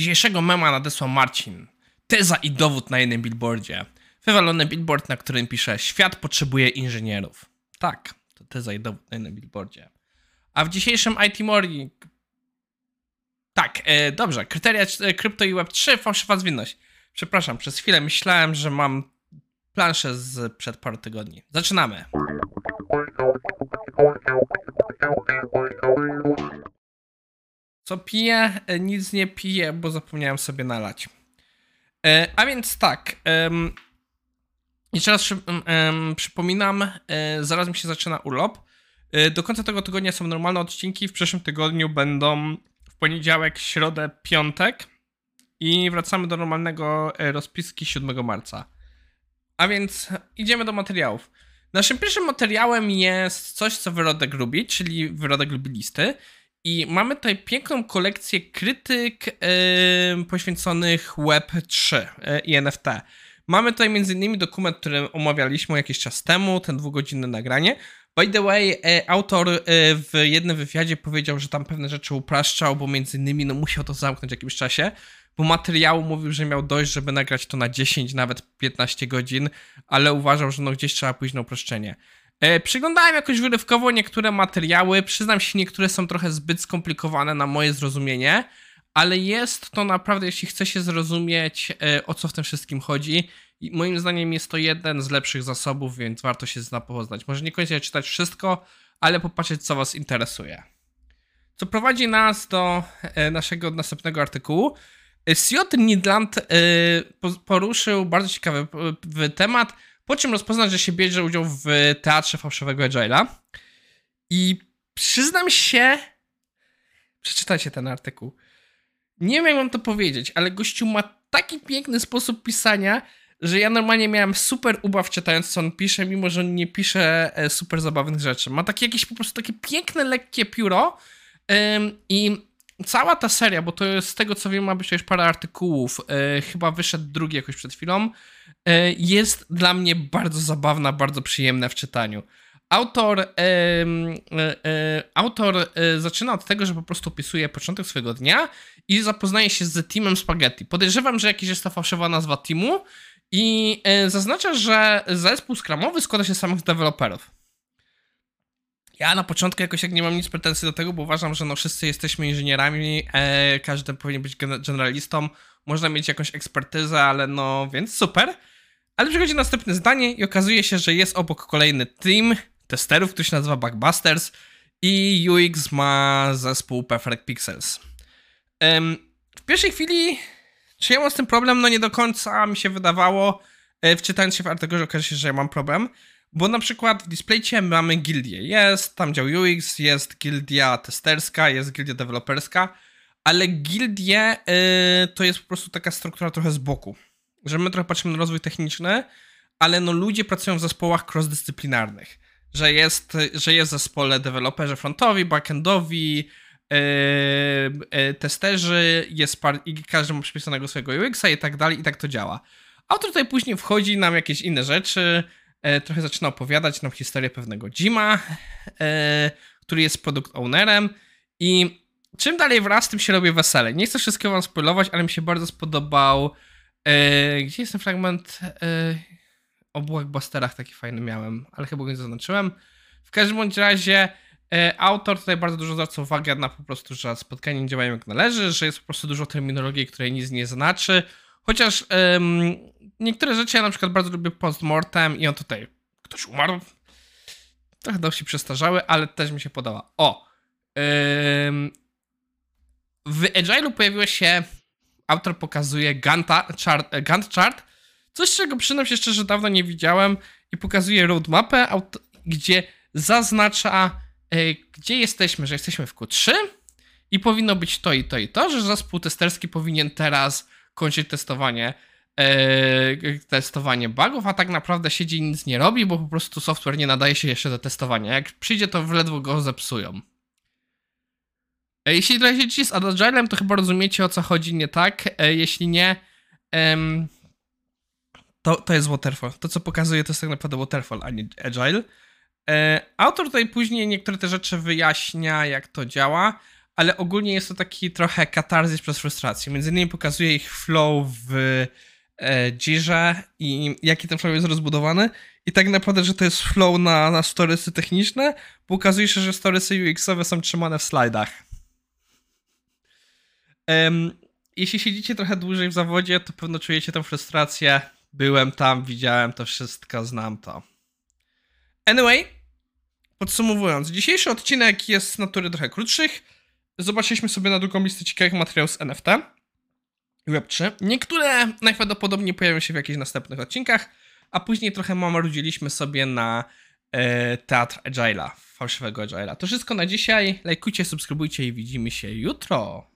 Dzisiejszego mema nadesłał Marcin. Teza i dowód na jednym billboardzie. Wywalony billboard, na którym pisze Świat potrzebuje inżynierów. Tak, to teza i dowód na jednym billboardzie. A w dzisiejszym IT Morning... Tak, e, dobrze. Kryteria e, krypto i Web3, fałszywa zwinność. Przepraszam, przez chwilę myślałem, że mam planszę z przed paru tygodni. Zaczynamy. Co piję? E, nic nie piję, bo zapomniałem sobie nalać. E, a więc tak. Jeszcze raz przypominam, e, zaraz mi się zaczyna urlop. Do końca tego tygodnia są normalne odcinki. W przyszłym tygodniu będą w poniedziałek, środę, piątek. I wracamy do normalnego rozpiski 7 marca. A więc idziemy do materiałów. Naszym pierwszym materiałem jest coś, co wyrodek lubi, czyli wyrodek lubi listy. I mamy tutaj piękną kolekcję krytyk yy, poświęconych Web3 yy, i NFT. Mamy tutaj m.in. dokument, który omawialiśmy jakiś czas temu, ten dwugodzinne nagranie. By the way, yy, autor w jednym wywiadzie powiedział, że tam pewne rzeczy upraszczał, bo między innymi no, musiał to zamknąć w jakimś czasie, bo materiału mówił, że miał dość, żeby nagrać to na 10, nawet 15 godzin, ale uważał, że no gdzieś trzeba pójść na uproszczenie. E, przyglądałem jakoś wyrywkowo niektóre materiały. Przyznam się, niektóre są trochę zbyt skomplikowane na moje zrozumienie, ale jest to naprawdę, jeśli chce się zrozumieć, e, o co w tym wszystkim chodzi. I moim zdaniem jest to jeden z lepszych zasobów, więc warto się zapoznać. Może niekoniecznie czytać wszystko, ale popatrzeć, co Was interesuje. Co prowadzi nas do e, naszego następnego artykułu. Siot Nidland poruszył bardzo ciekawy temat po czym rozpoznać, że się bierze udział w teatrze fałszywego Agile'a. I przyznam się, przeczytajcie ten artykuł. Nie wiem, jak mam to powiedzieć, ale gościu ma taki piękny sposób pisania, że ja normalnie miałem super ubaw czytając, co on pisze, mimo że on nie pisze e, super zabawnych rzeczy. Ma takie jakieś po prostu takie piękne, lekkie pióro i cała ta seria, bo to jest z tego co wiem, ma być już parę artykułów, e, chyba wyszedł drugi jakoś przed chwilą, e, jest dla mnie bardzo zabawna, bardzo przyjemna w czytaniu. Autor, e, e, autor e, zaczyna od tego, że po prostu opisuje początek swojego dnia i zapoznaje się z teamem Spaghetti. Podejrzewam, że jakiś jest ta fałszywa nazwa teamu i e, zaznacza, że zespół skramowy składa się z samych deweloperów. Ja na początku jakoś jak nie mam nic pretensji do tego, bo uważam, że no wszyscy jesteśmy inżynierami, e, każdy powinien być generalistą, można mieć jakąś ekspertyzę, ale no więc super. Ale przychodzi następne zdanie i okazuje się, że jest obok kolejny team testerów, który się nazywa Bugbusters i UX ma zespół Perfect Pixels. w pierwszej chwili, czy ja mam z tym problem? No nie do końca mi się wydawało. E, wczytając się w artykuł, okaże się, że ja mam problem. Bo na przykład w displaycie mamy gildię. Jest tam dział UX, jest gildia testerska, jest gildia deweloperska, ale gildie yy, to jest po prostu taka struktura trochę z boku. Że my trochę patrzymy na rozwój techniczny, ale no ludzie pracują w zespołach cross-dyscyplinarnych. Że jest, że jest w zespole deweloperzy frontowi, backendowi, yy, testerzy, jest par- i każdy ma przypisanego swojego UX-a i tak dalej, i tak to działa. Autor tutaj później wchodzi nam jakieś inne rzeczy, trochę zaczyna opowiadać nam historię pewnego Jima, e, który jest produkt ownerem i czym dalej wraz, tym się robi wesele. Nie chcę wszystkiego wam spoilować, ale mi się bardzo spodobał e, gdzie jest ten fragment e, o blockbusterach taki fajny miałem, ale chyba go nie zaznaczyłem. W każdym bądź razie e, autor tutaj bardzo dużo zwraca uwagę na po prostu, że spotkania nie działają jak należy, że jest po prostu dużo terminologii, której nic nie znaczy, Chociaż niektóre rzeczy ja na przykład bardzo lubię postmortem i on tutaj ktoś umarł. Trochę dość się przestarzały, ale też mi się podoba. O! W Agile'u pojawiło się autor pokazuje chart, Gantt chart, coś czego przyznam się szczerze dawno nie widziałem i pokazuje roadmapę, gdzie zaznacza e, gdzie jesteśmy, że jesteśmy w Q3 i powinno być to i to i to, że zespół testerski powinien teraz kończyć testowanie, testowanie bugów, a tak naprawdę siedzi i nic nie robi, bo po prostu software nie nadaje się jeszcze do testowania. Jak przyjdzie, to ledwo go zepsują. E, jeśli lecicie z Agilem, to chyba rozumiecie o co chodzi nie tak. E, jeśli nie, to, to jest Waterfall. To, co pokazuje, to jest tak naprawdę Waterfall, a nie Agile. Autor tutaj później niektóre te rzeczy wyjaśnia, jak to działa, ale ogólnie jest to taki trochę katarzis przez frustrację. Między innymi pokazuje ich flow w e, Jirze i jaki ten flow jest rozbudowany i tak naprawdę, że to jest flow na, na storysy techniczne, bo okazuje się, że storysy UX-owe są trzymane w slajdach. Em, jeśli siedzicie trochę dłużej w zawodzie, to pewno czujecie tę frustrację. Byłem tam, widziałem to wszystko, znam to. Anyway, podsumowując, dzisiejszy odcinek jest z natury trochę krótszych. Zobaczyliśmy sobie na drugą listę ciekawych materiałów z NFT i Web3. Niektóre najprawdopodobniej pojawią się w jakichś następnych odcinkach, a później trochę mamarudziliśmy sobie na e, teatr Agile'a, fałszywego Agile'a. To wszystko na dzisiaj. Lajkujcie, subskrybujcie i widzimy się jutro.